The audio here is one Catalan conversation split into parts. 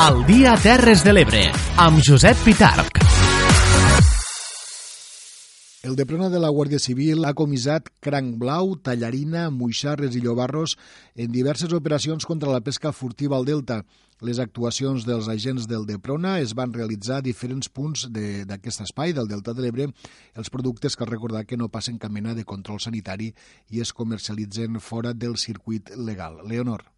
El dia Terres de l'Ebre, amb Josep Pitarc. El Deprona de la Guàrdia Civil ha comissat cranc blau, tallarina, moixarres i llobarros en diverses operacions contra la pesca furtiva al Delta. Les actuacions dels agents del Deprona es van realitzar a diferents punts d'aquest espai del Delta de l'Ebre. Els productes que recordar que no passen cap mena de control sanitari i es comercialitzen fora del circuit legal. Leonor.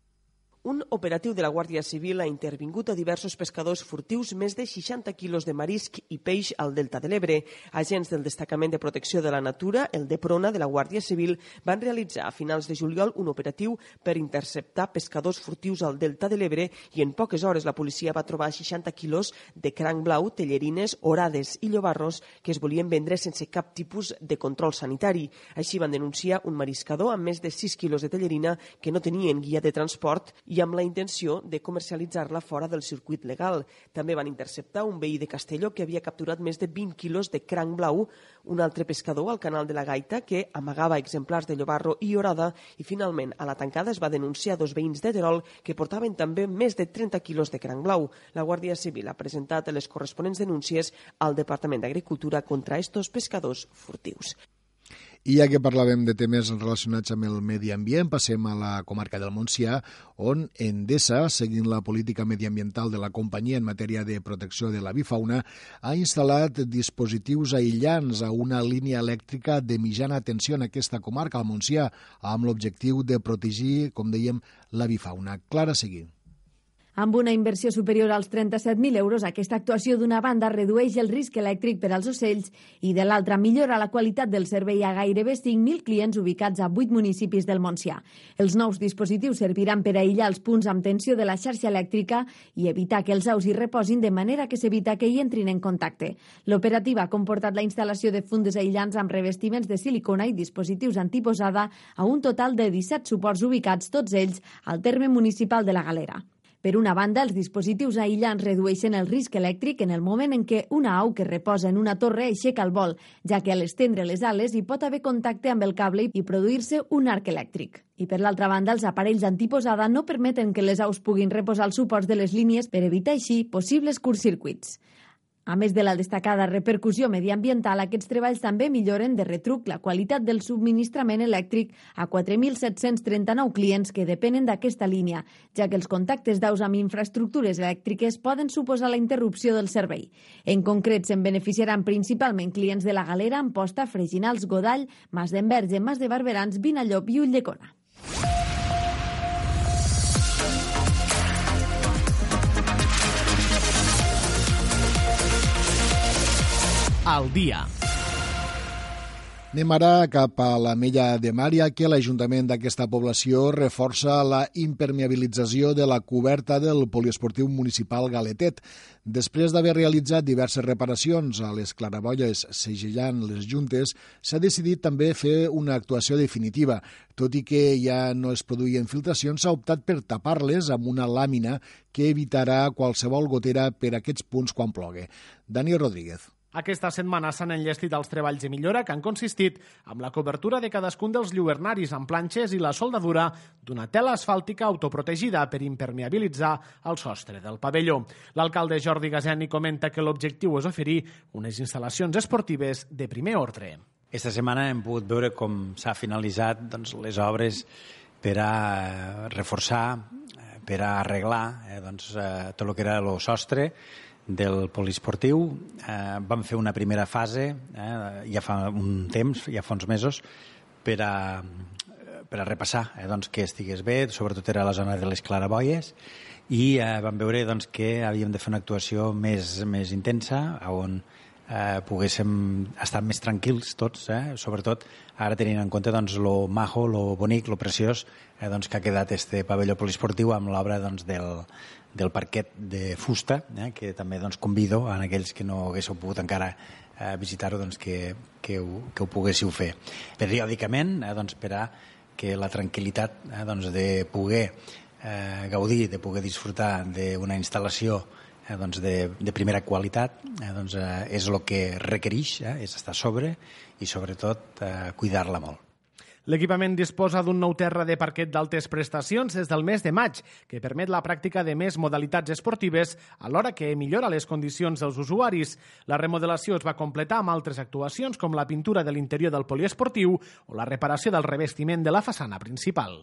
Un operatiu de la Guàrdia Civil ha intervingut a diversos pescadors furtius més de 60 quilos de marisc i peix al Delta de l'Ebre. Agents del Destacament de Protecció de la Natura, el DEPRONA de la Guàrdia Civil, van realitzar a finals de juliol un operatiu per interceptar pescadors furtius al Delta de l'Ebre i en poques hores la policia va trobar 60 quilos de cranc blau, tellerines, orades i llobarros que es volien vendre sense cap tipus de control sanitari. Així van denunciar un mariscador amb més de 6 quilos de tellerina que no tenien guia de transport i amb la intenció de comercialitzar-la fora del circuit legal. També van interceptar un veí de Castelló que havia capturat més de 20 quilos de cranc blau, un altre pescador al canal de la Gaita que amagava exemplars de llobarro i orada i finalment a la tancada es va denunciar dos veïns de Terol que portaven també més de 30 quilos de cranc blau. La Guàrdia Civil ha presentat les corresponents denúncies al Departament d'Agricultura contra estos pescadors furtius. I ja que parlàvem de temes relacionats amb el medi ambient, passem a la comarca del Montsià, on Endesa, seguint la política mediambiental de la companyia en matèria de protecció de la bifauna, ha instal·lat dispositius aïllants a una línia elèctrica de mitjana tensió en aquesta comarca, al Montsià, amb l'objectiu de protegir, com dèiem, la bifauna. Clara Seguí. Amb una inversió superior als 37.000 euros, aquesta actuació d'una banda redueix el risc elèctric per als ocells i de l'altra millora la qualitat del servei a gairebé 5.000 clients ubicats a 8 municipis del Montsià. Els nous dispositius serviran per aïllar els punts amb tensió de la xarxa elèctrica i evitar que els aus hi reposin de manera que s'evita que hi entrin en contacte. L'operativa ha comportat la instal·lació de fundes aïllants amb revestiments de silicona i dispositius antiposada a un total de 17 suports ubicats, tots ells, al terme municipal de la Galera. Per una banda, els dispositius aïllants redueixen el risc elèctric en el moment en què una au que reposa en una torre aixeca el vol, ja que a l'estendre les ales hi pot haver contacte amb el cable i produir-se un arc elèctric. I per l'altra banda, els aparells antiposada no permeten que les aus puguin reposar els suports de les línies per evitar així possibles curtcircuits. A més de la destacada repercussió mediambiental, aquests treballs també milloren de retruc la qualitat del subministrament elèctric a 4.739 clients que depenen d'aquesta línia, ja que els contactes d'aus amb infraestructures elèctriques poden suposar la interrupció del servei. En concret, se'n beneficiaran principalment clients de la Galera, Amposta, Freginals, Godall, Mas d'Enverge, Mas de Barberans, Vinallop i Ulldecona. Al dia. Anem ara cap a la Mella de Mària, que l'Ajuntament d'aquesta població reforça la impermeabilització de la coberta del poliesportiu municipal Galetet. Després d'haver realitzat diverses reparacions a les clarabolles segellant les juntes, s'ha decidit també fer una actuació definitiva. Tot i que ja no es produïen filtracions, s'ha optat per tapar-les amb una làmina que evitarà qualsevol gotera per aquests punts quan plogui. Dani Rodríguez. Aquesta setmana s'han enllestit els treballs de millora que han consistit amb la cobertura de cadascun dels lluernaris amb planxes i la soldadura d'una tela asfàltica autoprotegida per impermeabilitzar el sostre del pavelló. L'alcalde Jordi Gazeni comenta que l'objectiu és oferir unes instal·lacions esportives de primer ordre. Esta setmana hem pogut veure com s'ha finalitzat doncs, les obres per a reforçar, eh, per a arreglar eh, doncs, eh, tot el que era el sostre del poliesportiu. Eh, vam fer una primera fase, eh, ja fa un temps, ja fa uns mesos, per a, per a repassar eh, doncs, que estigués bé, sobretot era la zona de les claraboies, i eh, vam veure doncs, que havíem de fer una actuació més, més intensa, on eh, poguéssim estar més tranquils tots, eh? sobretot ara tenint en compte doncs, lo majo, lo bonic, lo preciós eh, doncs, que ha quedat este pavelló poliesportiu amb l'obra doncs, del, del parquet de fusta, eh, que també doncs, convido a aquells que no haguéssiu pogut encara eh, visitar-ho doncs, que, que, ho, que ho poguéssiu fer. Periòdicament, eh, doncs, per a que la tranquil·litat eh, doncs, de poder eh, gaudir, de poder disfrutar d'una instal·lació eh, doncs de, de primera qualitat eh, doncs, eh, és el que requereix, eh, és estar sobre i sobretot eh, cuidar-la molt. L'equipament disposa d'un nou terra de parquet d'altes prestacions des del mes de maig, que permet la pràctica de més modalitats esportives alhora que millora les condicions dels usuaris. La remodelació es va completar amb altres actuacions com la pintura de l'interior del poliesportiu o la reparació del revestiment de la façana principal.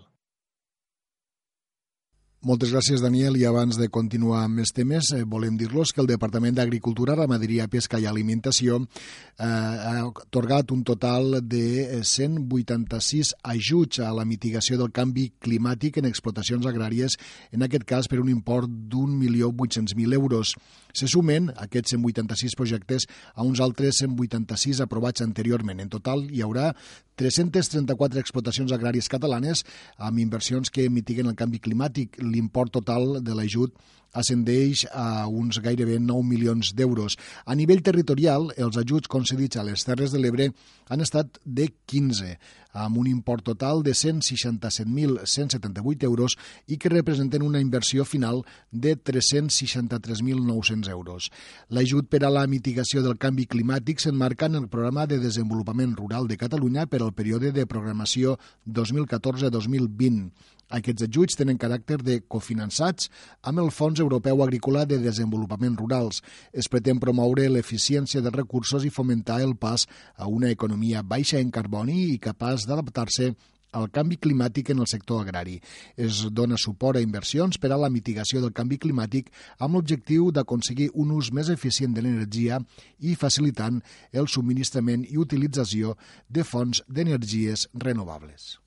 Moltes gràcies, Daniel. I abans de continuar amb més temes, eh, volem dir-los que el Departament d'Agricultura, Ramaderia, Pesca i Alimentació eh, ha otorgat un total de 186 ajuts a la mitigació del canvi climàtic en explotacions agràries, en aquest cas per un import d'1.800.000 euros. Se sumen aquests 186 projectes a uns altres 186 aprovats anteriorment. En total hi haurà 334 explotacions agràries catalanes amb inversions que mitiguen el canvi climàtic. L'import total de l'ajut ascendeix a uns gairebé 9 milions d'euros. A nivell territorial, els ajuts concedits a les Terres de l'Ebre han estat de 15, amb un import total de 167.178 euros i que representen una inversió final de 363.900 euros. L'ajut per a la mitigació del canvi climàtic s'enmarca en el Programa de Desenvolupament Rural de Catalunya per al període de programació 2014-2020. Aquests ajuts tenen caràcter de cofinançats amb el Fons Europeu Agrícola de Desenvolupament Rurals. Es pretén promoure l'eficiència de recursos i fomentar el pas a una economia baixa en carboni i capaç d'adaptar-se al canvi climàtic en el sector agrari. Es dona suport a inversions per a la mitigació del canvi climàtic amb l'objectiu d'aconseguir un ús més eficient de l'energia i facilitant el subministrament i utilització de fonts d'energies renovables.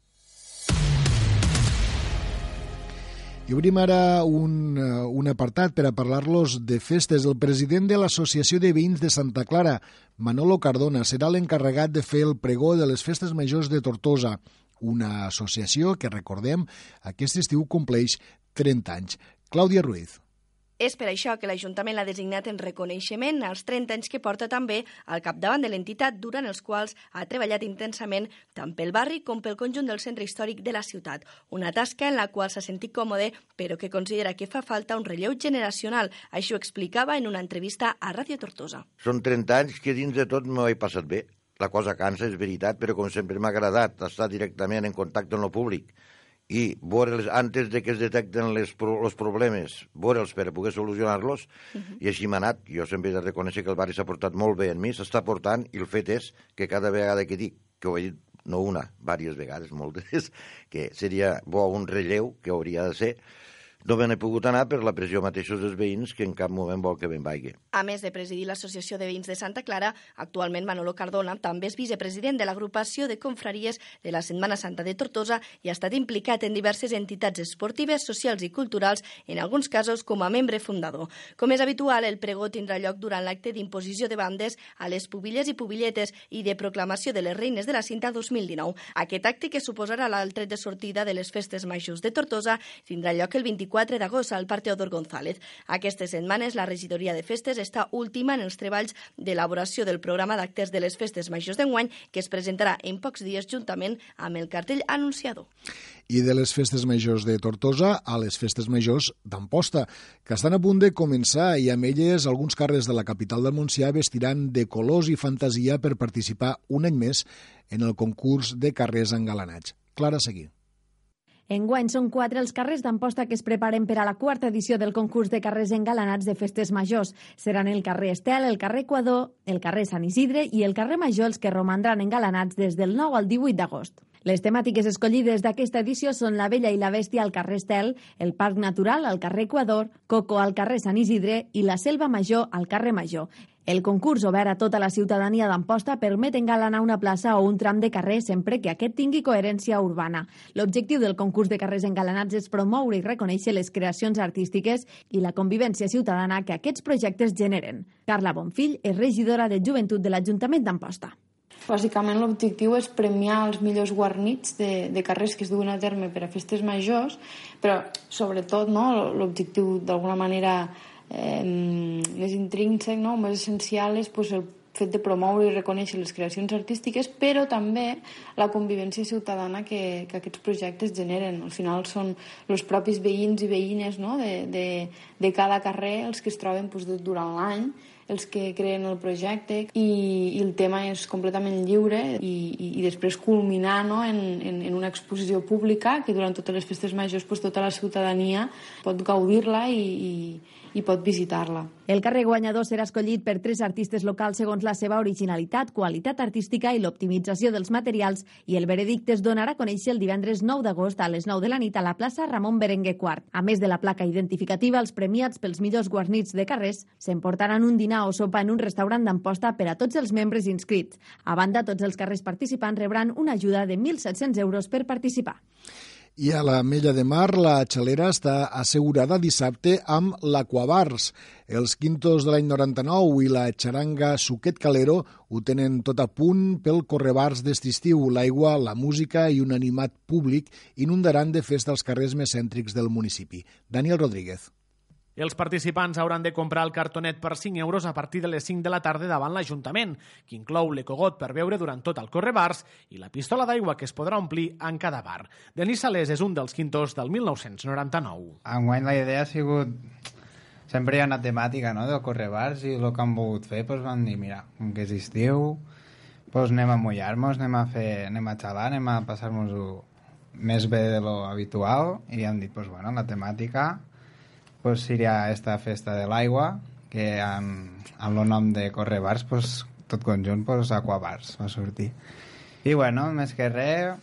Obrim ara un, eh, un apartat per a parlar-los de festes. El president de l'Associació de Veïns de Santa Clara, Manolo Cardona, serà l'encarregat de fer el pregó de les festes majors de Tortosa, una associació que, recordem, aquest estiu compleix 30 anys. Clàudia Ruiz. És per això que l'Ajuntament l'ha designat en reconeixement als 30 anys que porta també al capdavant de l'entitat, durant els quals ha treballat intensament tant pel barri com pel conjunt del centre històric de la ciutat. Una tasca en la qual s'ha sentit còmode, però que considera que fa falta un relleu generacional. Això ho explicava en una entrevista a Ràdio Tortosa. Són 30 anys que dins de tot m'ho he passat bé. La cosa cansa, és veritat, però com sempre m'ha agradat estar directament en contacte amb el públic i veure'ls antes de que es detecten els problemes, veure'ls per poder solucionar-los, uh -huh. i així m'ha anat. Jo sempre he de reconèixer que el barri s'ha portat molt bé en mi, s'està portant, i el fet és que cada vegada que dic, que ho he dit no una, diverses vegades, moltes, que seria bo un relleu, que hauria de ser, no me n'he pogut anar per la pressió mateixos dels veïns que en cap moment vol que ben vagi. A més de presidir l'Associació de Veïns de Santa Clara, actualment Manolo Cardona també és vicepresident de l'agrupació de confraries de la Setmana Santa de Tortosa i ha estat implicat en diverses entitats esportives, socials i culturals, en alguns casos com a membre fundador. Com és habitual, el pregó tindrà lloc durant l'acte d'imposició de bandes a les pubilles i pubilletes i de proclamació de les reines de la cinta 2019. Aquest acte, que suposarà l'altre de sortida de les festes majors de Tortosa, tindrà lloc el 24 24 d'agost al Parc Teodor González. Aquestes setmanes la regidoria de festes està última en els treballs d'elaboració del programa d'actes de les festes majors d'enguany que es presentarà en pocs dies juntament amb el cartell anunciador. I de les festes majors de Tortosa a les festes majors d'Amposta, que estan a punt de començar i amb elles alguns carrers de la capital del Montsià vestiran de colors i fantasia per participar un any més en el concurs de carrers engalanats. Clara Seguí. Enguany són quatre els carrers d'Amposta que es preparen per a la quarta edició del concurs de carrers engalanats de festes majors. Seran el carrer Estel, el carrer Equador, el carrer Sant Isidre i el carrer Major els que romandran engalanats des del 9 al 18 d'agost. Les temàtiques escollides d'aquesta edició són la Vella i la Bèstia al carrer Estel, el Parc Natural al carrer Equador, Coco al carrer Sant Isidre i la Selva Major al carrer Major. El concurs obert a tota la ciutadania d'Amposta permet engalanar una plaça o un tram de carrer sempre que aquest tingui coherència urbana. L'objectiu del concurs de carrers engalanats és promoure i reconèixer les creacions artístiques i la convivència ciutadana que aquests projectes generen. Carla Bonfill és regidora de Joventut de l'Ajuntament d'Amposta. Bàsicament l'objectiu és premiar els millors guarnits de, de carrers que es duen a terme per a festes majors, però sobretot no, l'objectiu d'alguna manera eh, més intrínsec, no? més essencial és pues, el fet de promoure i reconèixer les creacions artístiques, però també la convivència ciutadana que, que aquests projectes generen. Al final són els propis veïns i veïnes no? de, de, de cada carrer els que es troben pues, durant l'any els que creen el projecte i, i el tema és completament lliure i, i, i després culminar no, en, en, en una exposició pública que durant totes les festes majors pues, tota la ciutadania pot gaudir-la i, i, i pot visitar-la. El carrer guanyador serà escollit per tres artistes locals segons la seva originalitat, qualitat artística i l'optimització dels materials i el veredicte es donarà a conèixer el divendres 9 d'agost a les 9 de la nit a la plaça Ramon Berenguer IV. A més de la placa identificativa, els premiats pels millors guarnits de carrers s'emportaran un dinar o sopa en un restaurant d'Amposta per a tots els membres inscrits. A banda, tots els carrers participants rebran una ajuda de 1.700 euros per participar. I a la Mella de Mar, la xalera està assegurada dissabte amb l'Aquabars. Els quintos de l'any 99 i la xaranga Suquet Calero ho tenen tot a punt pel correbars d'est estiu. L'aigua, la música i un animat públic inundaran de festa els carrers més cèntrics del municipi. Daniel Rodríguez. Els participants hauran de comprar el cartonet per 5 euros a partir de les 5 de la tarda davant l'Ajuntament, que inclou l'ecogot per beure durant tot el correbars i la pistola d'aigua que es podrà omplir en cada bar. Denis Salés és un dels quintors del 1999. Enguany la idea ha sigut... Sempre hi ha una temàtica no, del correbars i el que han volgut fer doncs van dir, mira, com que és estiu, doncs anem a mullar-nos, anem a fer, anem a xalar, anem a passar-nos-ho més bé de lo habitual i han dit, doncs bueno, la temàtica pues, seria esta festa de l'aigua, que amb, amb el nom de Correbars, pues, tot conjunt, pues, Aquabars va sortir. I bueno, més que res,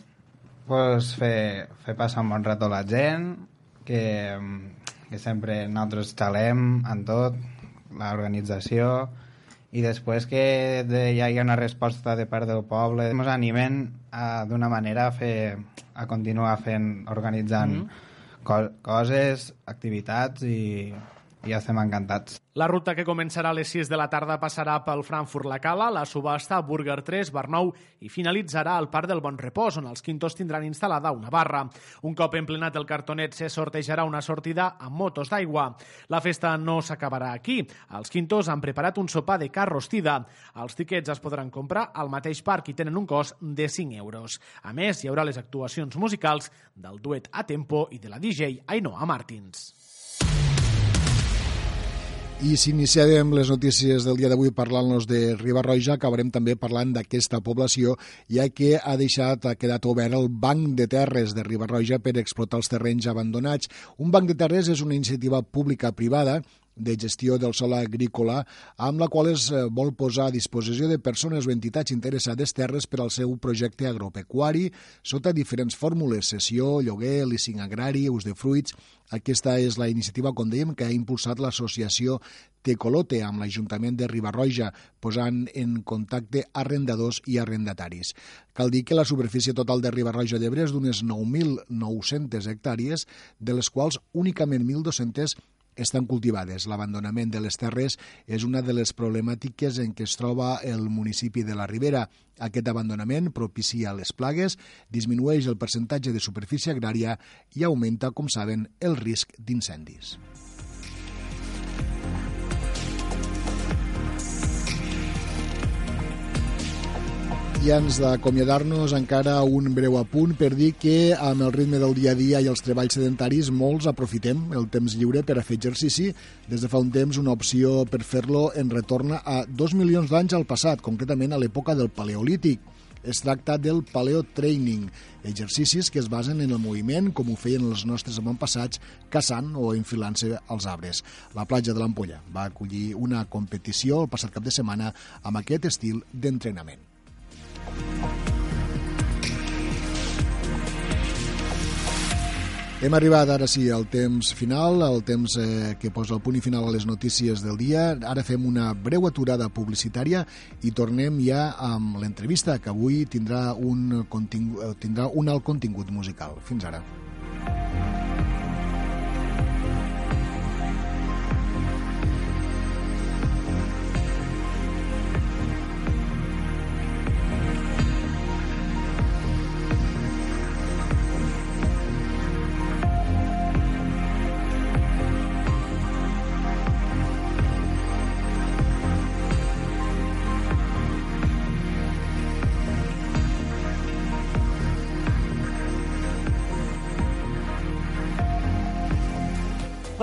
pues, fer, fer passar un bon rato la gent, que, que sempre nosaltres xalem en tot, l'organització, i després que de, ja hi ha una resposta de part del poble, ens animen d'una manera a, fer, a continuar fent, organitzant mm -hmm coses, activitats i, i ja estem encantats. La ruta que començarà a les 6 de la tarda passarà pel Frankfurt-La Cala, la subhasta Burger 3, Barnou i finalitzarà al Parc del Bon Repòs, on els quintos tindran instal·lada una barra. Un cop emplenat el cartonet, se sortejarà una sortida amb motos d'aigua. La festa no s'acabarà aquí. Els quintos han preparat un sopar de carn rostida. Els tiquets es podran comprar al mateix parc i tenen un cost de 5 euros. A més, hi haurà les actuacions musicals del duet a tempo i de la DJ Ainhoa Martins. I si iniciem les notícies del dia d'avui parlant-nos de Ribarroja, acabarem també parlant d'aquesta població, ja que ha deixat, ha quedat obert el Banc de Terres de Ribarroja per explotar els terrenys abandonats. Un banc de terres és una iniciativa pública-privada de gestió del sol agrícola, amb la qual es eh, vol posar a disposició de persones o entitats interessades terres per al seu projecte agropecuari sota diferents fórmules, cessió, lloguer, leasing agrari, ús de fruits. Aquesta és la iniciativa, com dèiem, que ha impulsat l'associació Tecolote amb l'Ajuntament de Ribarroja, posant en contacte arrendadors i arrendataris. Cal dir que la superfície total de Ribarroja d'Ebre és d'unes 9.900 hectàrees, de les quals únicament 1.200 estan cultivades. L'abandonament de les terres és una de les problemàtiques en què es troba el municipi de la Ribera. Aquest abandonament propicia les plagues, disminueix el percentatge de superfície agrària i augmenta, com saben, el risc d'incendis. I ans d'acomiadar-nos encara un breu apunt per dir que amb el ritme del dia a dia i els treballs sedentaris molts aprofitem el temps lliure per a fer exercici. Des de fa un temps una opció per fer-lo en retorna a dos milions d'anys al passat, concretament a l'època del Paleolític. Es tracta del paleotraining, exercicis que es basen en el moviment, com ho feien els nostres avantpassats, caçant o enfilant-se als arbres. La platja de l'Ampolla va acollir una competició el passat cap de setmana amb aquest estil d'entrenament. Hem arribat ara sí al temps final, al temps eh, que posa el punt i final a les notícies del dia. Ara fem una breu aturada publicitària i tornem ja amb l'entrevista que avui tindrà un, contingut, tindrà un alt contingut musical. Fins ara.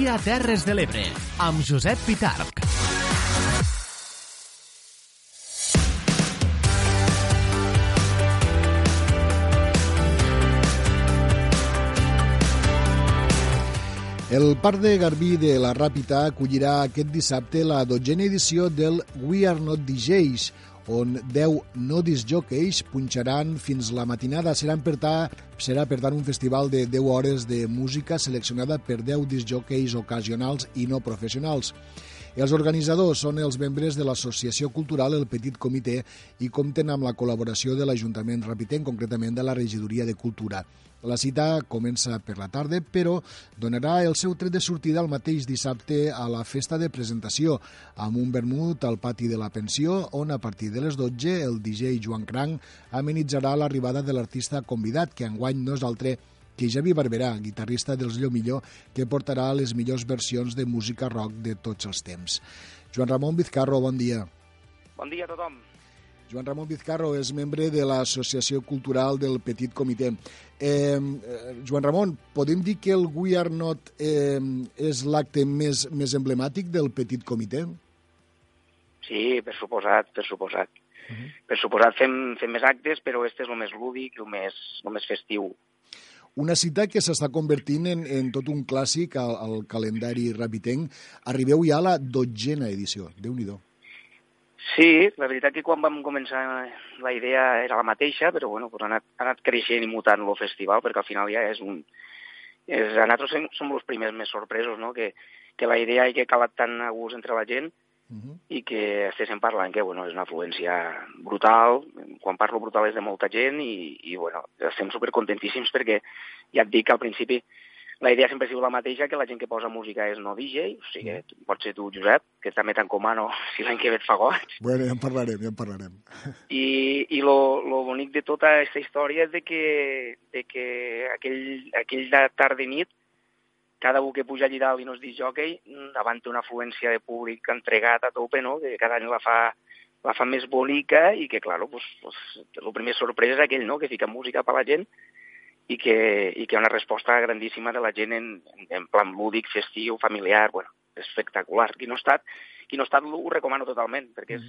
Dia Terres de l'Ebre, amb Josep Pitarc. El Parc de Garbí de la Ràpita acollirà aquest dissabte la dotzena edició del We Are Not DJs, on 10 no disjockeys punxaran fins la matinada. Seran per ta, serà, per tant, un festival de 10 hores de música seleccionada per 10 disjockeys ocasionals i no professionals. Els organitzadors són els membres de l'Associació Cultural El Petit Comitè i compten amb la col·laboració de l'Ajuntament Rapitenc, concretament de la Regidoria de Cultura. La cita comença per la tarda, però donarà el seu tret de sortida el mateix dissabte a la festa de presentació, amb un vermut al pati de la pensió, on a partir de les 12 el DJ Joan Cranc amenitzarà l'arribada de l'artista convidat, que enguany no és altre que Javi Barberà, guitarrista dels Millor, que portarà les millors versions de música rock de tots els temps. Joan Ramon Vizcarro, bon dia. Bon dia a tothom. Joan Ramon Vizcarro és membre de l'Associació Cultural del Petit Comitè. Eh, Joan Ramon, podem dir que el We Are Not eh, és l'acte més, més emblemàtic del Petit Comitè? Sí, per suposat, per suposat. Uh -huh. Per suposat fem, fem més actes, però este és el més lúdic, el més, el més festiu. Una cita que s'està convertint en, en tot un clàssic al, al calendari rapitenc. Arribeu ja a la dotzena edició, déu nhi Sí, la veritat que quan vam començar la idea era la mateixa, però bueno, ha, anat, ha anat creixent i mutant el festival, perquè al final ja és un... És, a nosaltres som, els primers més sorpresos, no?, que, que la idea ha que calat tant a gust entre la gent uh -huh. i que estéssim parlant que, bueno, és una afluència brutal, quan parlo brutal és de molta gent i, i bueno, estem supercontentíssims perquè ja et dic que al principi la idea sempre ha sigut la mateixa, que la gent que posa música és no DJ, o sigui, mm. pot ser tu, Josep, que també t'encomano si l'any que ve et fa goig. Bueno, ja en parlarem, ja en parlarem. I, i lo, lo bonic de tota aquesta història és de que, de que aquell, aquell de tarda i nit, cada un que puja allà dalt i no es diu jockey, davant una afluència de públic entregat a tope, no? que cada any la fa, la fa més bonica i que, clar, pues, pues, el primer sorpresa és aquell, no?, que fica música per la gent i que, i que hi ha una resposta grandíssima de la gent en, en plan lúdic, festiu, familiar, bueno, espectacular. Qui no ha estat, qui no ha estat ho recomano totalment, perquè és,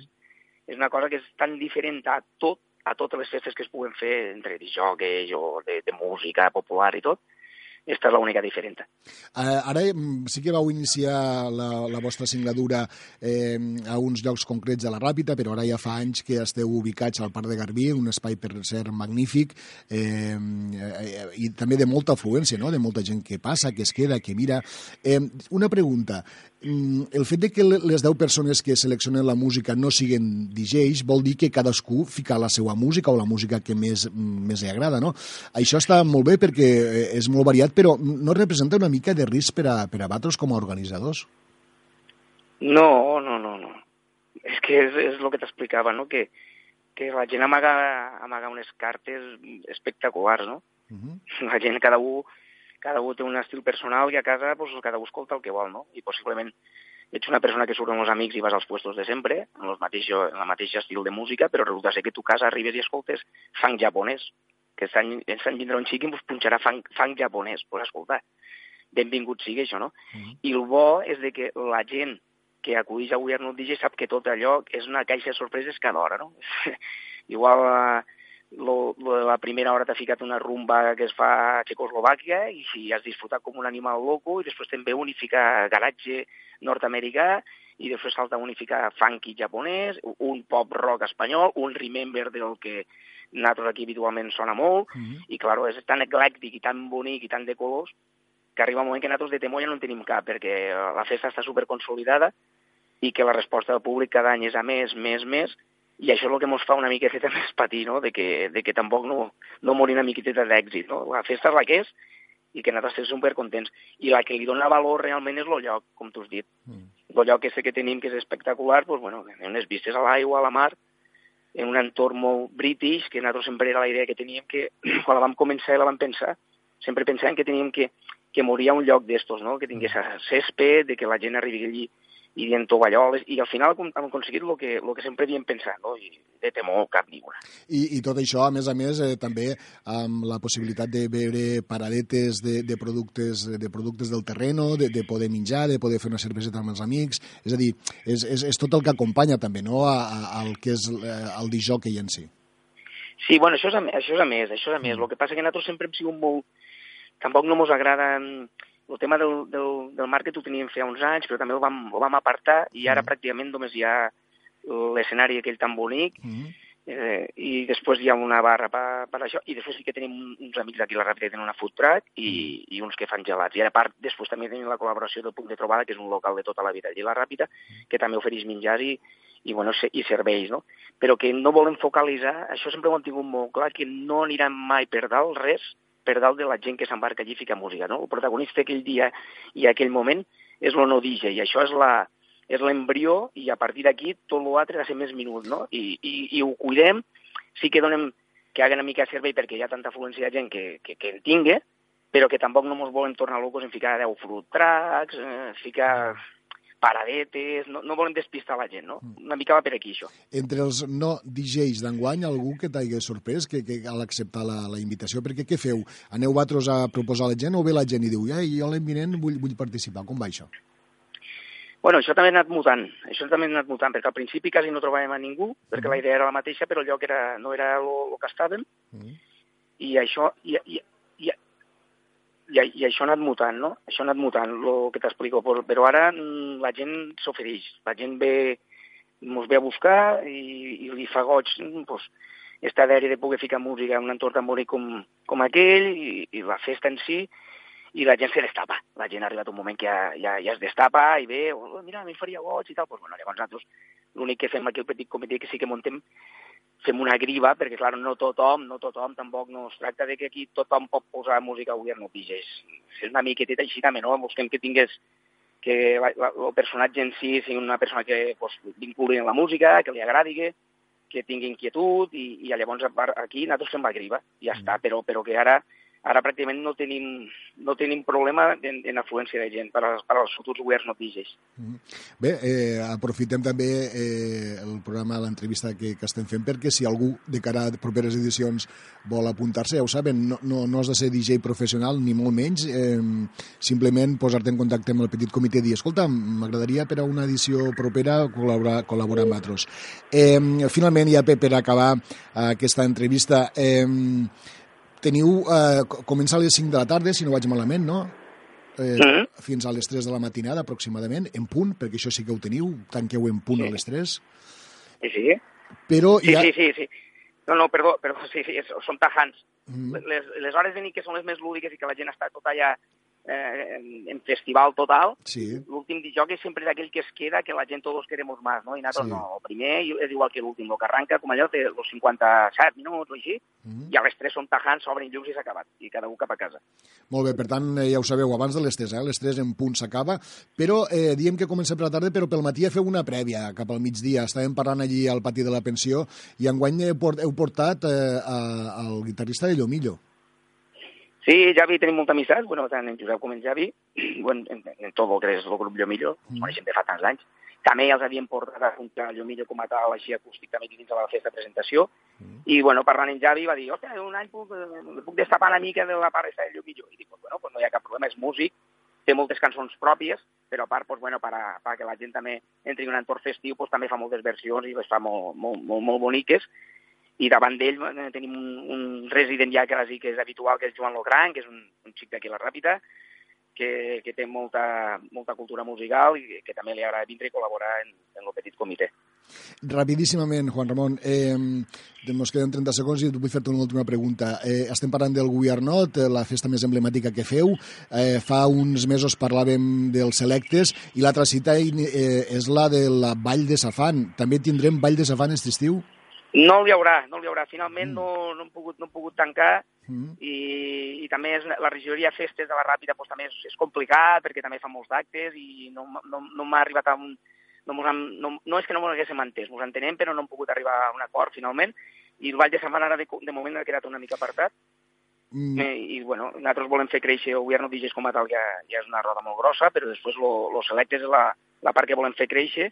és una cosa que és tan diferent a tot, a totes les festes que es puguen fer entre disjocs o de, de música popular i tot, esta és l'única diferent. Uh, ara mm, sí que vau iniciar la, la vostra singladura eh, a uns llocs concrets de la Ràpita, però ara ja fa anys que esteu ubicats al Parc de Garbí, un espai per ser magnífic eh, eh, i també de molta afluència, no? de molta gent que passa, que es queda, que mira. Eh, una pregunta, el fet de que les 10 persones que seleccionen la música no siguin DJs vol dir que cadascú fica la seva música o la música que més, mm, més li agrada, no? Això està molt bé perquè eh, és molt variat, però no representa una mica de risc per a, per a vosaltres com a organitzadors? No, no, no, no. És que és, és el que t'explicava, no? Que, que la gent amaga, amaga unes cartes espectaculars, no? Uh -huh. La gent, cada un cada un té un estil personal i a casa pues, cada un escolta el que vol, no? I possiblement ets una persona que surt amb els amics i vas als puestos de sempre, en, el mateix, en el mateix estil de música, però resulta ser que tu casa arribes i escoltes funk japonès, que Sant, Sant Vindron Chiqui pues, punxarà funk, funk japonès, pues escolta, benvingut sigui això, no? Mm -hmm. I el bo és de que la gent que acudeix a We Are Not DJ sap que tot allò és una caixa de sorpreses cada hora, no? Igual eh, lo, lo de la primera hora t'ha ficat una rumba que es fa a Txecoslovàquia i si has disfrutat com un animal loco i després també unificar garatge nord-americà i després salta a unificar funky japonès, un pop rock espanyol, un remember del que nosaltres aquí habitualment sona molt, mm -hmm. i clar, és tan eclèctic i tan bonic i tan de colors que arriba un moment que nosaltres de temor ja no en tenim cap, perquè la festa està superconsolidada i que la resposta del públic cada any és a més, més, més, i això és el que ens fa una miqueta més patir, no? de, que, de que tampoc no, no morir una miqueta d'èxit. No? La festa és la que és i que nosaltres estem supercontents. I la que li dona valor realment és el lloc, com tu has dit. Mm. El lloc que que tenim, que és espectacular, doncs, bueno, unes vistes a l'aigua, a la mar, en un entorn molt british, que nosaltres sempre era la idea que teníem que, quan la vam començar i la vam pensar, sempre pensàvem que teníem que, que morir a un lloc d'estos, no? que tingués césped, de que la gent arribi allí i dient tovalloles, i al final hem aconseguit el que, el que sempre havíem pensat, no? i de temor cap ni una. I, I tot això, a més a més, eh, també amb la possibilitat de veure paradetes de, de, productes, de productes del terreno, de, de poder menjar, de poder fer una cerveseta amb els amics, és a dir, és, és, és tot el que acompanya també no? a, a, al que és eh, el disjockey en si. Sí, bueno, això és a, això és a més, això és a més. Mm. El que passa que nosaltres sempre hem sigut molt... Tampoc no ens agrada el tema del, del, del market ho teníem fer uns anys, però també ho vam, ho vam apartar i ara mm. pràcticament només hi ha l'escenari aquell tan bonic mm. eh, i després hi ha una barra per, per això i després sí que tenim uns amics d'aquí a la Ràpida que tenen una food truck i, mm. i uns que fan gelats. I a part, després també tenim la col·laboració del Punt de Trobada, que és un local de tota la vida allí a la Ràpida, mm. que també ofereix menjar i, i, bueno, i serveis, no? Però que no volem focalitzar, això sempre ho hem tingut molt clar, que no anirem mai per dalt res per dalt de la gent que s'embarca allí i fica música. No? El protagonista aquell dia i aquell moment és el no DJ, i això és la és l'embrió, i a partir d'aquí tot l'altre ha de ser més minut, no? I, i, i ho cuidem, sí que donem que haga una mica servei perquè hi ha tanta afluència de gent que, que, que en tingui, però que tampoc no ens volen tornar locos en ficar 10 fruit tracks, eh, ficar paradetes, no, no volen despistar la gent, no? Mm. Una mica va per aquí, això. Entre els no DJs d'enguany, algú que t'hagi sorprès que, que al acceptar la, la invitació? Perquè què feu? Aneu vosaltres a proposar a la gent o ve la gent i diu, ja, jo l'any vinent vull, vull participar? Com va això? Bueno, això també ha anat mutant, això també ha anat mutant, perquè al principi quasi no trobàvem a ningú, perquè mm. la idea era la mateixa, però el lloc era, no era el que estàvem, mm. i això, i, i, i, i això ha anat mutant, no? Això ha anat mutant, el que t'explico. Però, ara mm, la gent s'ofereix, la gent ve, ens ve a buscar i, i li fa goig mm, pues, estar d'àrea de poder ficar música en un entorn tan bonic com, com aquell i, i la festa en si, i la gent se destapa. La gent ha arribat un moment que ja, ja, ja es destapa i ve, oh, mira, mi faria goig i tal. Pues, bueno, llavors nosaltres l'únic que fem aquí al petit comitè que sí que montem fem una griva, perquè, clar, no tothom, no tothom, tampoc no es tracta de que aquí tothom pot posar música avui no piges. És una miqueteta així també, no? Busquem que tingués que el personatge en si sigui una persona que pues, vinculi en la música, que li agradi, que, que tingui inquietud, i, i llavors aquí nosaltres fem la griva, i ja està, però, però que ara ara pràcticament no tenim, no tenim problema en, en afluència de gent per als, per als futurs governs no piges. Mm. Bé, eh, aprofitem també eh, el programa, l'entrevista que, que estem fent, perquè si algú de cara a properes edicions vol apuntar-se, ja ho saben, no, no, no has de ser DJ professional, ni molt menys, eh, simplement posar-te en contacte amb el petit comitè i dir, escolta, m'agradaria per a una edició propera col·laborar, col·laborar amb altres. Eh, finalment, ja per, per acabar aquesta entrevista, eh, teniu, eh, comença a les 5 de la tarda, si no vaig malament, no? Eh, mm. Fins a les 3 de la matinada, aproximadament, en punt, perquè això sí que ho teniu, tanqueu en punt sí. a les 3. Sí, sí. Però sí, ja... sí, sí, sí. No, no, perdó, perdó, sí, sí, són tajants. Mm. Les, les hores de nit que són les més lúdiques i que la gent està tot allà eh, en festival total, sí. l'últim disjoc és sempre aquell que es queda, que la gent todos queremos más, no? I nosaltres sí. no, el primer és igual que l'últim, el que arranca com allò té els 57 minuts o així, mm -hmm. i a les 3 són tajants, s'obren llums i s'ha acabat, i cada un cap a casa. Molt bé, per tant, eh, ja ho sabeu, abans de les 3, eh? les 3 en punt s'acaba, però eh, diem que comença per la tarda, però pel matí feu una prèvia cap al migdia, estàvem parlant allí al pati de la pensió, i enguany heu portat eh, a, al guitarrista de Llomillo. Sí, Javi tenim molta amistat, bueno, tant en Josep com en Javi, bueno, en, en tot el que és el grup Llomillo, mm. coneixem de fa tants anys. També els havíem portat a juntar Llomillo com a tal, així acústic també dins de la festa de presentació, mm. i bueno, parlant en Javi va dir, hòstia, un any puc, eh, puc destapar una mica de la part de Llomillo. I dic, bueno, pues no hi ha cap problema, és músic, té moltes cançons pròpies, però a part, pues, bueno, per, a, per que la gent també entri en un entorn festiu, pues, també fa moltes versions i les fa molt, molt, molt, molt boniques, i davant d'ell eh, tenim un, un resident ja quasi que és habitual, que és Joan Logran, que és un, un xic d'aquí a la Ràpita, que, que té molta, molta cultura musical i que també li agrada vindre i col·laborar en, en el petit comitè. Rapidíssimament, Juan Ramon, eh, ens queden 30 segons i vull fer-te una última pregunta. Eh, estem parlant del Guiarnot, eh, la festa més emblemàtica que feu. Eh, fa uns mesos parlàvem dels Selectes i l'altra cita eh, és la de la Vall de Safan. També tindrem Vall de Safan aquest estiu? No hi haurà, no hi haurà. Finalment mm. no, no, hem pogut, no hem pogut tancar Mm. i, i també és, la regidoria Festes de la Ràpida doncs, també és, és complicat perquè també fa molts d'actes i no, no, no m'ha arribat a un... No, hem, no, no és que no ens haguéssim entès, ens entenem, però no hem pogut arribar a un acord finalment i el Vall de Setmana ara de, de moment ha quedat una mica apartat Mm. Eh, I, bueno, nosaltres volem fer créixer el govern digis com a tal, ja, ja és una roda molt grossa, però després lo, lo selecte és la, la part que volem fer créixer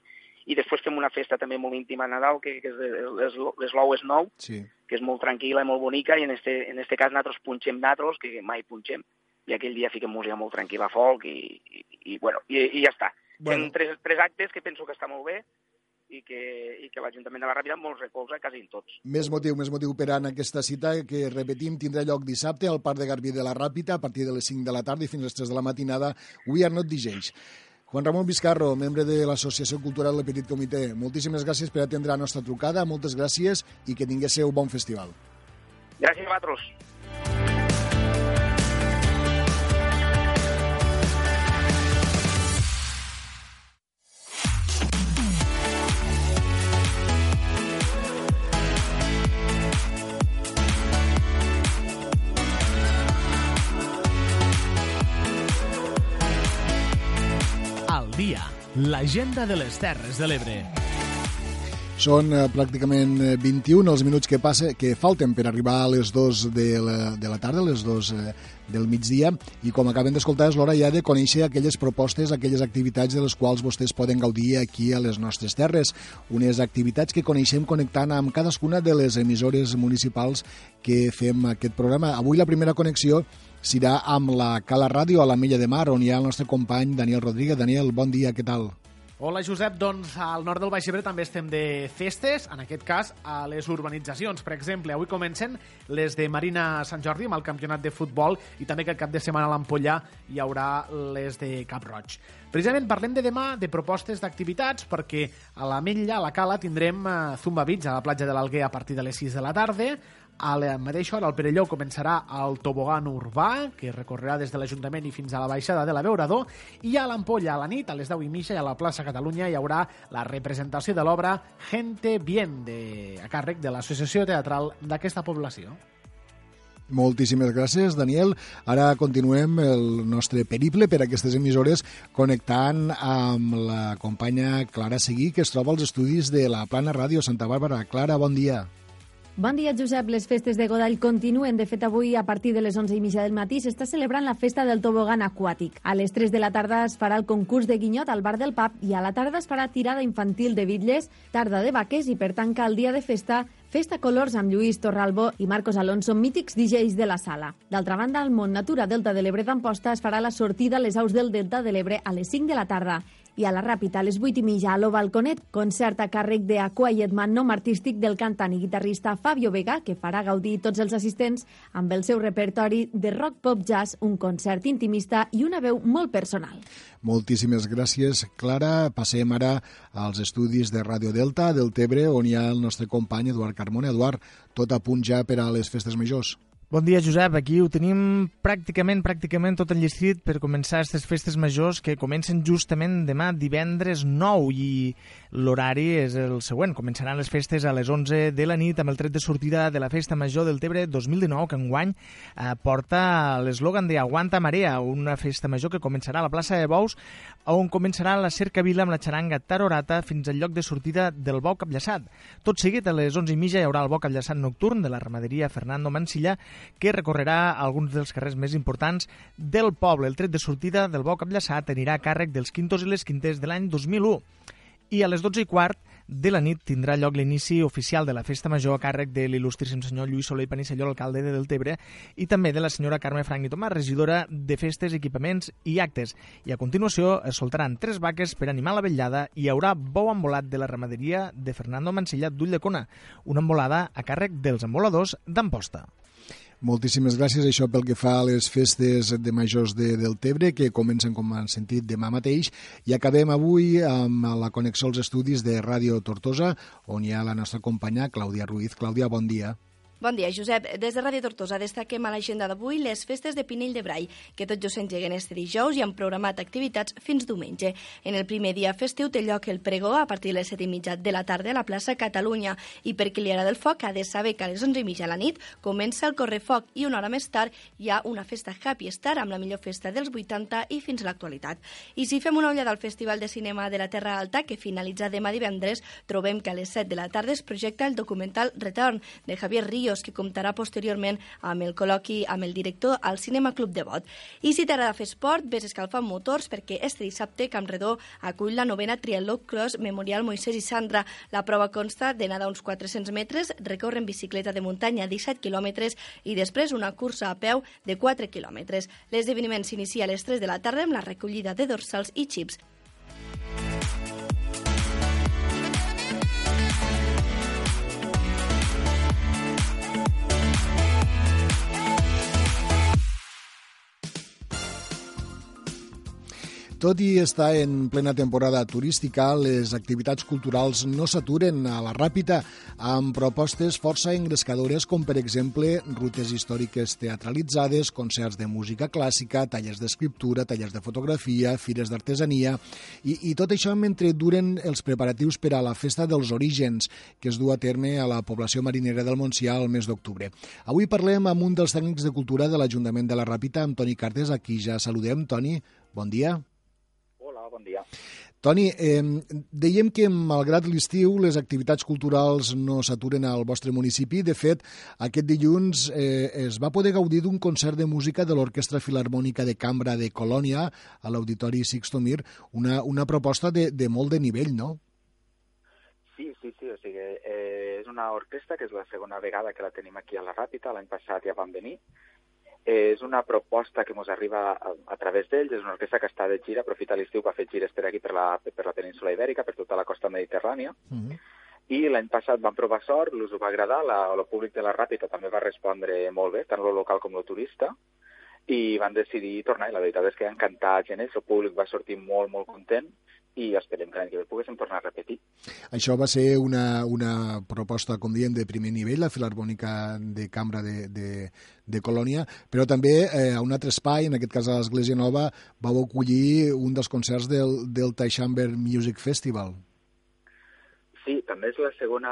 i després fem una festa també molt íntima a Nadal, que, que és l'Slou és nou, Sí. que és molt tranquil·la i molt bonica, i en este, en este cas nosaltres punxem nosaltres, que mai punxem, i aquell dia fiquem música molt tranquil·la, folk, i, i, i bueno, i, i ja està. Bueno. Fem tres, tres actes que penso que està molt bé, i que, i que l'Ajuntament de la Ràpida molts recolza quasi en tots. Més motiu, més motiu per anar a aquesta cita que, repetim, tindrà lloc dissabte al Parc de Garbí de la Ràpita a partir de les 5 de la tarda i fins a les 3 de la matinada. We are not DJs. Juan Ramon Vizcarro, membre de l'Associació Cultural del Petit Comitè, moltíssimes gràcies per atendre la nostra trucada, moltes gràcies i que tinguéssiu bon festival. Gràcies a vosaltres. Dia, l'agenda de les Terres de l'Ebre. Són eh, pràcticament eh, 21 els minuts que, passa, que falten per arribar a les 2 de la, de la tarda, a les 2 eh, del migdia, i com acabem d'escoltar és l'hora ja de conèixer aquelles propostes, aquelles activitats de les quals vostès poden gaudir aquí a les nostres terres. Unes activitats que coneixem connectant amb cadascuna de les emissores municipals que fem aquest programa. Avui la primera connexió serà amb la Cala Ràdio a la Mella de Mar, on hi ha el nostre company Daniel Rodríguez. Daniel, bon dia, què tal? Hola, Josep. Doncs al nord del Baix Ebre també estem de festes, en aquest cas a les urbanitzacions. Per exemple, avui comencen les de Marina Sant Jordi amb el campionat de futbol i també que el cap de setmana a l'Ampollà hi haurà les de Cap Roig. Precisament parlem de demà de propostes d'activitats perquè a la Metlla, a la Cala, tindrem eh, Zumba Beach a la platja de l'Alguer a partir de les 6 de la tarda, a la mateixa hora, al Perelló, començarà el tobogan urbà, que recorrerà des de l'Ajuntament i fins a la baixada de la Beurador, i a l'Ampolla, a la nit, a les 10 i mitja, i a la plaça Catalunya hi haurà la representació de l'obra Gente Bien, de, a càrrec de l'Associació Teatral d'aquesta població. Moltíssimes gràcies, Daniel. Ara continuem el nostre periple per aquestes emissores connectant amb la companya Clara Seguí, que es troba als estudis de la Plana Ràdio Santa Bàrbara. Clara, bon dia. Bon dia, Josep. Les festes de Godall continuen. De fet, avui, a partir de les 11 i mitja del matí, s'està celebrant la festa del tobogan aquàtic. A les 3 de la tarda es farà el concurs de guinyot al bar del pub i a la tarda es farà tirada infantil de bitlles, tarda de vaques i, per tancar el dia de festa, Festa Colors amb Lluís Torralbo i Marcos Alonso, mítics DJs de la sala. D'altra banda, al Mont Natura Delta de l'Ebre d'Amposta es farà la sortida a les aus del Delta de l'Ebre a les 5 de la tarda i a la Ràpita a les 8 i mitja a l'Ovalconet, concert a càrrec de A Quiet Man nom artístic del cantant i guitarrista Fabio Vega, que farà gaudir tots els assistents amb el seu repertori de rock pop jazz, un concert intimista i una veu molt personal. Moltíssimes gràcies, Clara. Passem ara als estudis de Ràdio Delta del Tebre, on hi ha el nostre company Eduard Carmona. Eduard, tot a punt ja per a les festes majors. Bon dia, Josep. Aquí ho tenim pràcticament, pràcticament tot enllestit per començar aquestes festes majors que comencen justament demà, divendres 9, i l'horari és el següent. Començaran les festes a les 11 de la nit amb el tret de sortida de la Festa Major del Tebre 2019, que enguany eh, porta l'eslògan de Aguanta Marea, una festa major que començarà a la plaça de Bous, on començarà la cercavila amb la xaranga Tarorata fins al lloc de sortida del Bou Capllaçat. Tot seguit, a les 11 i mitja, hi haurà el Bou Capllaçat nocturn de la ramaderia Fernando Mansilla, que recorrerà alguns dels carrers més importants del poble. El tret de sortida del Bou Capllaçat anirà a càrrec dels quintos i les quintes de l'any 2001. I a les 12 i quart de la nit tindrà lloc l'inici oficial de la festa major a càrrec de l'il·lustríssim senyor Lluís Soler i Panisselló, alcalde de Deltebre, i també de la senyora Carme Frank i Tomàs, regidora de festes, equipaments i actes. I a continuació es soltaran tres vaques per animar la vetllada i hi haurà bou embolat de la ramaderia de Fernando Mansilla d'Ulldecona, una embolada a càrrec dels emboladors d'Amposta. Moltíssimes gràcies, això pel que fa a les festes de majors de Deltebre, que comencen, com han sentit, demà mateix. I acabem avui amb la connexió als estudis de Ràdio Tortosa, on hi ha la nostra companya Clàudia Ruiz. Clàudia, bon dia. Bon dia, Josep. Des de Ràdio Tortosa destaquem a l'agenda d'avui les festes de Pinell de Brai, que tot just s'engeguen este dijous i han programat activitats fins diumenge. En el primer dia festiu té lloc el pregó a partir de les set i mitja de la tarda a la plaça Catalunya i per qui li agrada el foc ha de saber que a les onze i mitja de la nit comença el correfoc i una hora més tard hi ha una festa Happy Star amb la millor festa dels 80 i fins a l'actualitat. I si fem una ullada al Festival de Cinema de la Terra Alta, que finalitza demà divendres, trobem que a les 7 de la tarda es projecta el documental Return de Javier Ríos Ríos, que comptarà posteriorment amb el col·loqui amb el director al Cinema Club de Bot. I si t'agrada fer esport, ves escalfant motors perquè este dissabte Campredó acull la novena Triathlon Cross Memorial Moisès i Sandra. La prova consta de nedar uns 400 metres, recórrer en bicicleta de muntanya 17 quilòmetres i després una cursa a peu de 4 quilòmetres. L'esdeveniment s'inicia a les 3 de la tarda amb la recollida de dorsals i xips. Tot i estar en plena temporada turística, les activitats culturals no s'aturen a la ràpida amb propostes força engrescadores com, per exemple, rutes històriques teatralitzades, concerts de música clàssica, tallers d'escriptura, tallers de fotografia, fires d'artesania i, i tot això mentre duren els preparatius per a la Festa dels Orígens, que es du a terme a la població marinera del Montsià el mes d'octubre. Avui parlem amb un dels tècnics de cultura de l'Ajuntament de la Ràpita, amb Toni Cartes, a qui ja saludem. Toni, bon dia bon dia. Toni, eh, dèiem que malgrat l'estiu les activitats culturals no s'aturen al vostre municipi. De fet, aquest dilluns eh, es va poder gaudir d'un concert de música de l'Orquestra Filarmònica de Cambra de Colònia a l'Auditori Sixto Mir, una, una proposta de, de molt de nivell, no? Sí, sí, sí, o sigui, eh, és una orquestra que és la segona vegada que la tenim aquí a la Ràpita, l'any passat ja van venir, és una proposta que ens arriba a, a través d'ells, és una orquestra que està de gira, aprofita l'estiu per fer gires per aquí, per la, per la península ibèrica, per tota la costa mediterrània, mm -hmm. i l'any passat van provar sort, l'us va agradar, la, el públic de la Ràpita també va respondre molt bé, tant el local com el turista, i van decidir tornar, i la veritat és que han encantat gent, el públic va sortir molt, molt content, i esperem que l'any que ve poguéssim tornar a repetir. Això va ser una, una proposta, com diem, de primer nivell, la Filarmònica de Cambra de, de, de Colònia, però també eh, a un altre espai, en aquest cas a l'Església Nova, vau acollir un dels concerts del, del Taixamber Music Festival. Sí, també és la segona,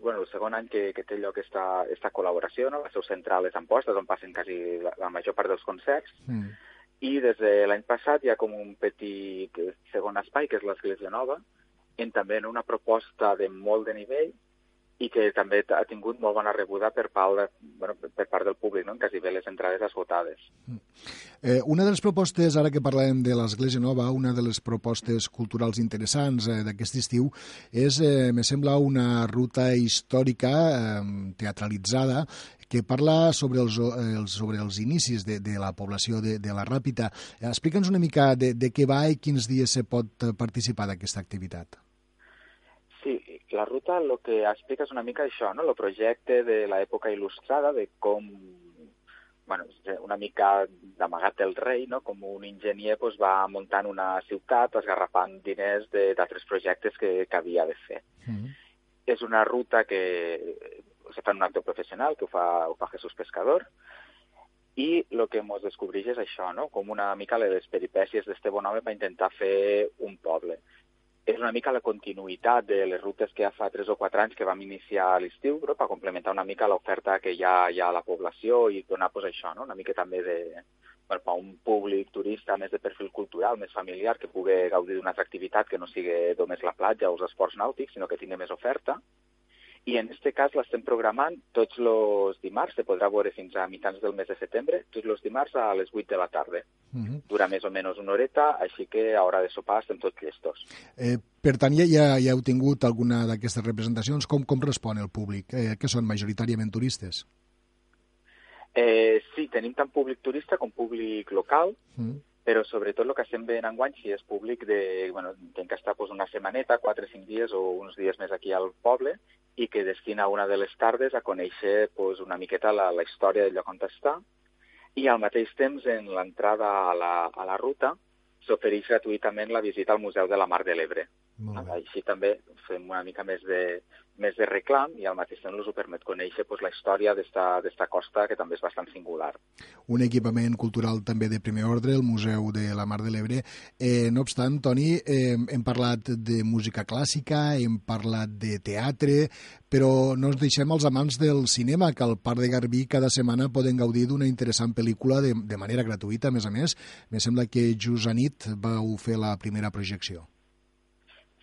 bueno, el segon any que, que té lloc aquesta, aquesta col·laboració, no? la seu central és Amposta, on passen quasi la, la major part dels concerts, mm. i des de l'any passat hi ha com un petit segon espai, que és l'Església Nova, en també en una proposta de molt de nivell, i que també ha tingut molt bona rebuda per part, de, bueno, per part del públic, no? en quasi bé les entrades esgotades. Eh, una de les propostes, ara que parlem de l'Església Nova, una de les propostes culturals interessants eh, d'aquest estiu és, eh, me sembla, una ruta històrica eh, teatralitzada que parla sobre els, els, sobre els inicis de, de la població de, de la Ràpita. Explica'ns una mica de, de què va i quins dies se pot participar d'aquesta activitat la ruta el que explica és una mica això, no? el projecte de l'època il·lustrada, de com, bueno, una mica d'amagat del rei, no? com un enginyer pues, va muntant una ciutat esgarrapant diners d'altres projectes que, que havia de fer. Mm -hmm. És una ruta que se fa en un acte professional, que ho fa, ho fa Jesús Pescador, i el que ens descobreix és això, no? com una mica les peripècies d'este bon home per intentar fer un poble és una mica la continuïtat de les rutes que ja fa 3 o 4 anys que vam iniciar a l'estiu, però per complementar una mica l'oferta que hi ha, hi ha a la població i donar pues, això, no? una mica també de, bueno, per un públic turista més de perfil cultural, més familiar, que pugui gaudir d'una altra activitat que no sigui només la platja o els esports nàutics, sinó que tingui més oferta i en aquest cas l'estem programant tots els dimarts, se podrà veure fins a mitjans del mes de setembre, tots els dimarts a les 8 de la tarda. Uh -huh. Dura més o menys una horeta, així que a hora de sopar estem tots llestos. Eh, per tant, ja, ja, heu tingut alguna d'aquestes representacions. Com, com respon el públic? Eh, que són majoritàriament turistes? Eh, sí, tenim tant públic turista com públic local. Uh -huh però sobretot el que estem veient enguany, si és públic, de, bueno, tenc que pues, una setmaneta, 4 o 5 dies o uns dies més aquí al poble, i que destina una de les tardes a conèixer pues, una miqueta la, la història del lloc on està, i al mateix temps, en l'entrada a, la, a la ruta, s'ofereix gratuïtament la visita al Museu de la Mar de l'Ebre. Així també fem una mica més de, més de reclam i al mateix temps ens ho permet conèixer pues, la història d'esta costa, que també és bastant singular. Un equipament cultural també de primer ordre, el Museu de la Mar de l'Ebre. Eh, no obstant, Toni, eh, hem parlat de música clàssica, hem parlat de teatre, però no ens deixem els amants del cinema, que al Parc de Garbí cada setmana poden gaudir d'una interessant pel·lícula de, de manera gratuïta, a més a més. Me sembla que just a nit vau fer la primera projecció.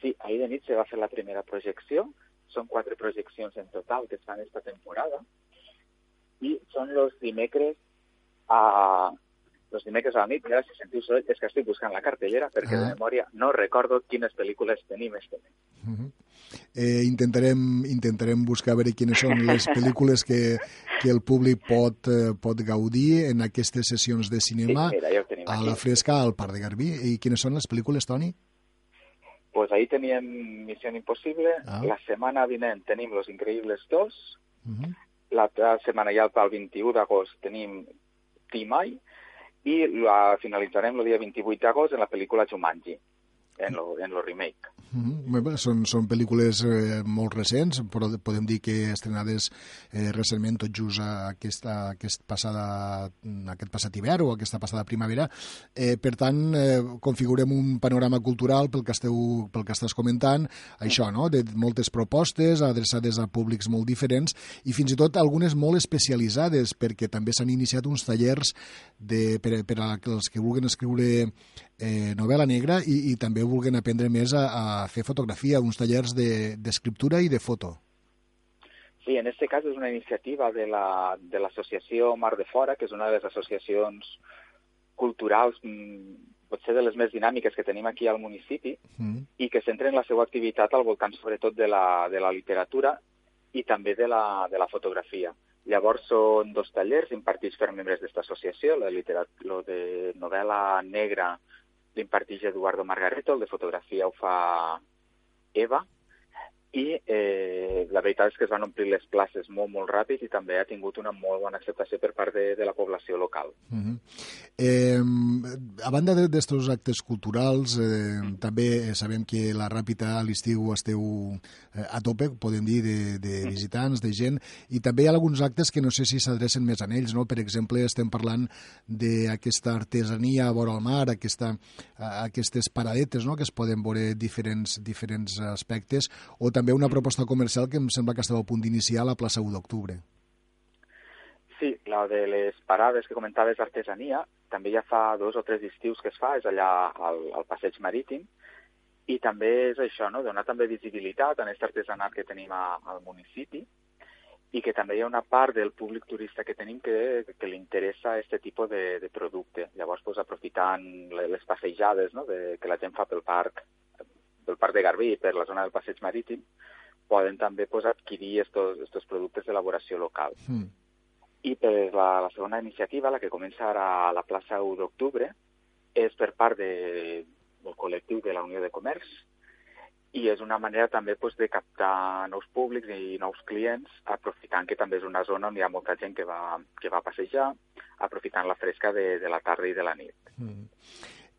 Sí, ahir de nit se va fer la primera projecció, són quatre projeccions en total que es fan esta temporada i són els dimecres a los dimecres a la nit, ara si sentiu soroll és que estic buscant la cartellera perquè ah. de memòria no recordo quines pel·lícules tenim este mes. Uh -huh. eh, intentarem, intentarem buscar a veure quines són les pel·lícules que, que el públic pot, eh, pot gaudir en aquestes sessions de cinema sí, mira, a la fresca al Parc de Garbí. I quines són les pel·lícules, Toni? Pues ahí teníem Missió Impossible, ah. la setmana vinent tenim Los Increïbles 2, uh -huh. la setmana ja el 21 d'agost tenim Timai, i la finalitzarem el dia 28 d'agost en la pel·lícula Jumanji en lo, en lo remake. Mm -hmm. són, són pel·lícules eh, molt recents, però podem dir que estrenades eh, recentment tot just a aquesta, aquest, passada, aquest passat hivern o aquesta passada primavera. Eh, per tant, eh, configurem un panorama cultural pel que, esteu, pel que estàs comentant, això, no? de moltes propostes adreçades a públics molt diferents i fins i tot algunes molt especialitzades, perquè també s'han iniciat uns tallers de, per, per a els que vulguin escriure eh, novel·la negra i, i també vulguin aprendre més a, a fer fotografia, uns tallers d'escriptura de, i de foto. Sí, en aquest cas és una iniciativa de l'associació la, de Mar de Fora, que és una de les associacions culturals mm, potser de les més dinàmiques que tenim aquí al municipi mm. i que centren la seva activitat al voltant sobretot de la, de la literatura i també de la, de la fotografia. Llavors són dos tallers impartits per membres d'aquesta associació, la lo de novel·la negra l'imparteix Eduardo Margareto, el de fotografia ho fa Eva, i eh, la veritat és que es van omplir les places molt, molt ràpid i també ha tingut una molt bona acceptació per part de, de la població local. Uh -huh. eh, a banda d'aquests actes culturals, eh, també sabem que la Ràpita a l'estiu esteu eh, a tope, podem dir, de, de visitants, de gent, i també hi ha alguns actes que no sé si s'adrecen més a ells, no? Per exemple, estem parlant d'aquesta artesania a vora el mar, aquesta, aquestes paradetes no? que es poden veure diferents, diferents aspectes, o també també una proposta comercial que em sembla que estava a punt d'iniciar a la plaça 1 d'octubre. Sí, la de les parades que comentaves d'artesania, també ja fa dos o tres estius que es fa, és allà al, al passeig marítim, i també és això, no? donar també visibilitat a aquest artesanat que tenim a, al municipi i que també hi ha una part del públic turista que tenim que, que li interessa aquest tipus de, de producte. Llavors, pues, aprofitant les passejades no? de, que la gent fa pel parc del Parc de Garbí i per la zona del Passeig Marítim, poden també pues, adquirir aquests productes d'elaboració local. Mm. I per la, la segona iniciativa, la que comença ara a la plaça 1 d'octubre, és per part de, del col·lectiu de la Unió de Comerç i és una manera també pues, de captar nous públics i nous clients, aprofitant que també és una zona on hi ha molta gent que va, que va passejar, aprofitant la fresca de, de la tarda i de la nit. Mm.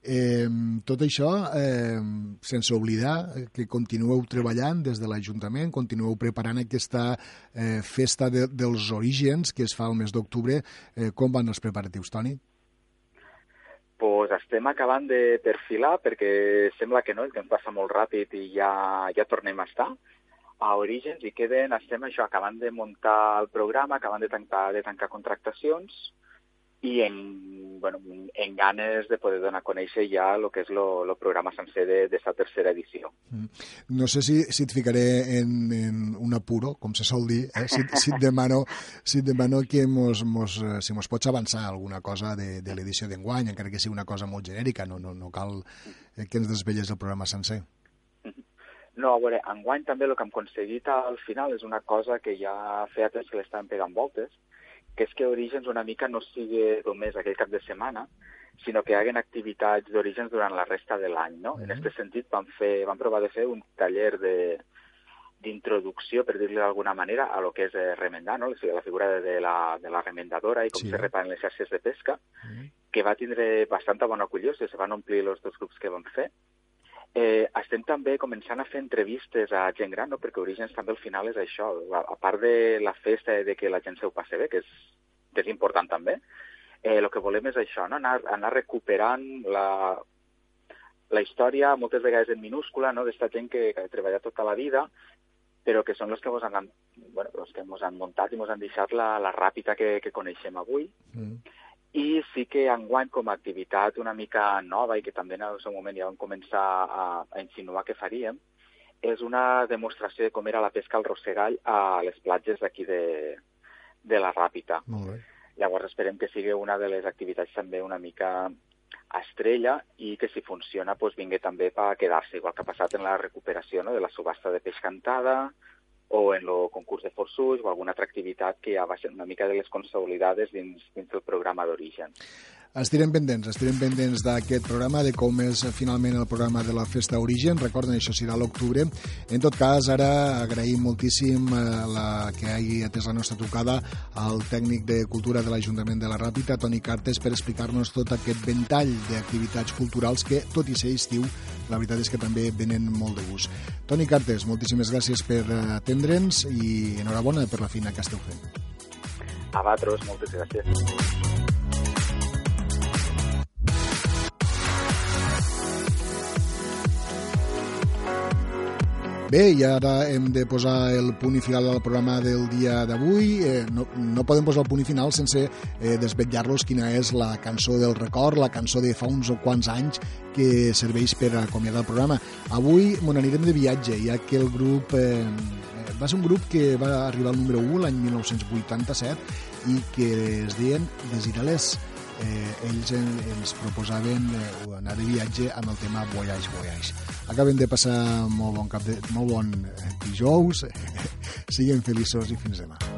Eh, tot això, eh, sense oblidar que continueu treballant des de l'Ajuntament, continueu preparant aquesta eh, festa de, dels orígens que es fa el mes d'octubre. Eh, com van els preparatius, Toni? pues estem acabant de perfilar perquè sembla que no, el temps passa molt ràpid i ja, ja tornem a estar a Orígens i queden, estem això, acabant de muntar el programa, acabant de tancar, de tancar contractacions i en, bueno, en ganes de poder donar a conèixer ja el que és el programa sencer d'aquesta tercera edició. Mm. No sé si, si et ficaré en, en un apuro, com se sol dir, eh? si, si, et demano, si et demano que mos, mos, eh, si mos pots avançar alguna cosa de, de l'edició d'enguany, encara que sigui una cosa molt genèrica, no, no, no cal eh, que ens desvelles el programa sencer. No, a veure, enguany també el que hem aconseguit al final és una cosa que ja feia temps que l'estan pegant voltes, que és que Orígens una mica no sigui només aquell cap de setmana, sinó que hi haguen activitats d'Orígens durant la resta de l'any, no? Mm -hmm. En aquest sentit vam, fer, vam provar de fer un taller de d'introducció, per dir-li d'alguna manera, a lo que és eh, remendar, no? o sigui, la figura de, la, de la remendadora i com sí. se reparen les xarxes de pesca, mm -hmm. que va tindre bastanta bona acollida, o sigui, se van omplir els dos grups que vam fer. Eh, estem també començant a fer entrevistes a gent gran, no? perquè Orígens també al final és això, a, a part de la festa de que la gent s'ho passi bé, que és, que és important també, eh, el que volem és això, no? anar, anar recuperant la, la història, moltes vegades en minúscula, no? d'esta gent que, que ha treballat tota la vida, però que són els que ens han, bueno, els que ens han muntat i ens han deixat la, la ràpida que, que coneixem avui. Mm i sí que enguany com a activitat una mica nova i que també en el seu moment ja vam començar a, a insinuar que faríem, és una demostració de com era la pesca al rossegall a les platges d'aquí de, de la Ràpita. Molt bé. Llavors esperem que sigui una de les activitats també una mica estrella i que si funciona doncs vingui també per quedar-se, igual que ha passat en la recuperació no, de la subhasta de peix cantada, o en el concurs de forçuts o alguna altra activitat que ja va ser una mica de les consolidades dins, dins del programa d'origen. Estirem pendents, estirem pendents d'aquest programa, de com és finalment el programa de la Festa Origen. Recorden, això serà l'octubre. En tot cas, ara agraïm moltíssim eh, la, que hagi atès la nostra trucada al tècnic de Cultura de l'Ajuntament de la Ràpita, Toni Cartes, per explicar-nos tot aquest ventall d'activitats culturals que, tot i ser estiu, la veritat és que també venen molt de gust. Toni Cartes, moltíssimes gràcies per atendre'ns i enhorabona per la feina que esteu fent. A vosaltres, moltes gràcies. Bé, i ara hem de posar el punt i final al programa del dia d'avui. Eh, no, no podem posar el punt i final sense eh, desvetllar-los quina és la cançó del record, la cançó de fa uns o quants anys que serveix per acomiadar el programa. Avui m'on anirem de viatge, ja que el grup... Eh, va ser un grup que va arribar al número 1 l'any 1987 i que es deien Desirales eh, ells en, ens proposaven eh, anar de viatge amb el tema Voyage, Voyage. Acaben de passar molt bon, cap de, molt bon eh, dijous, siguin feliços i fins demà.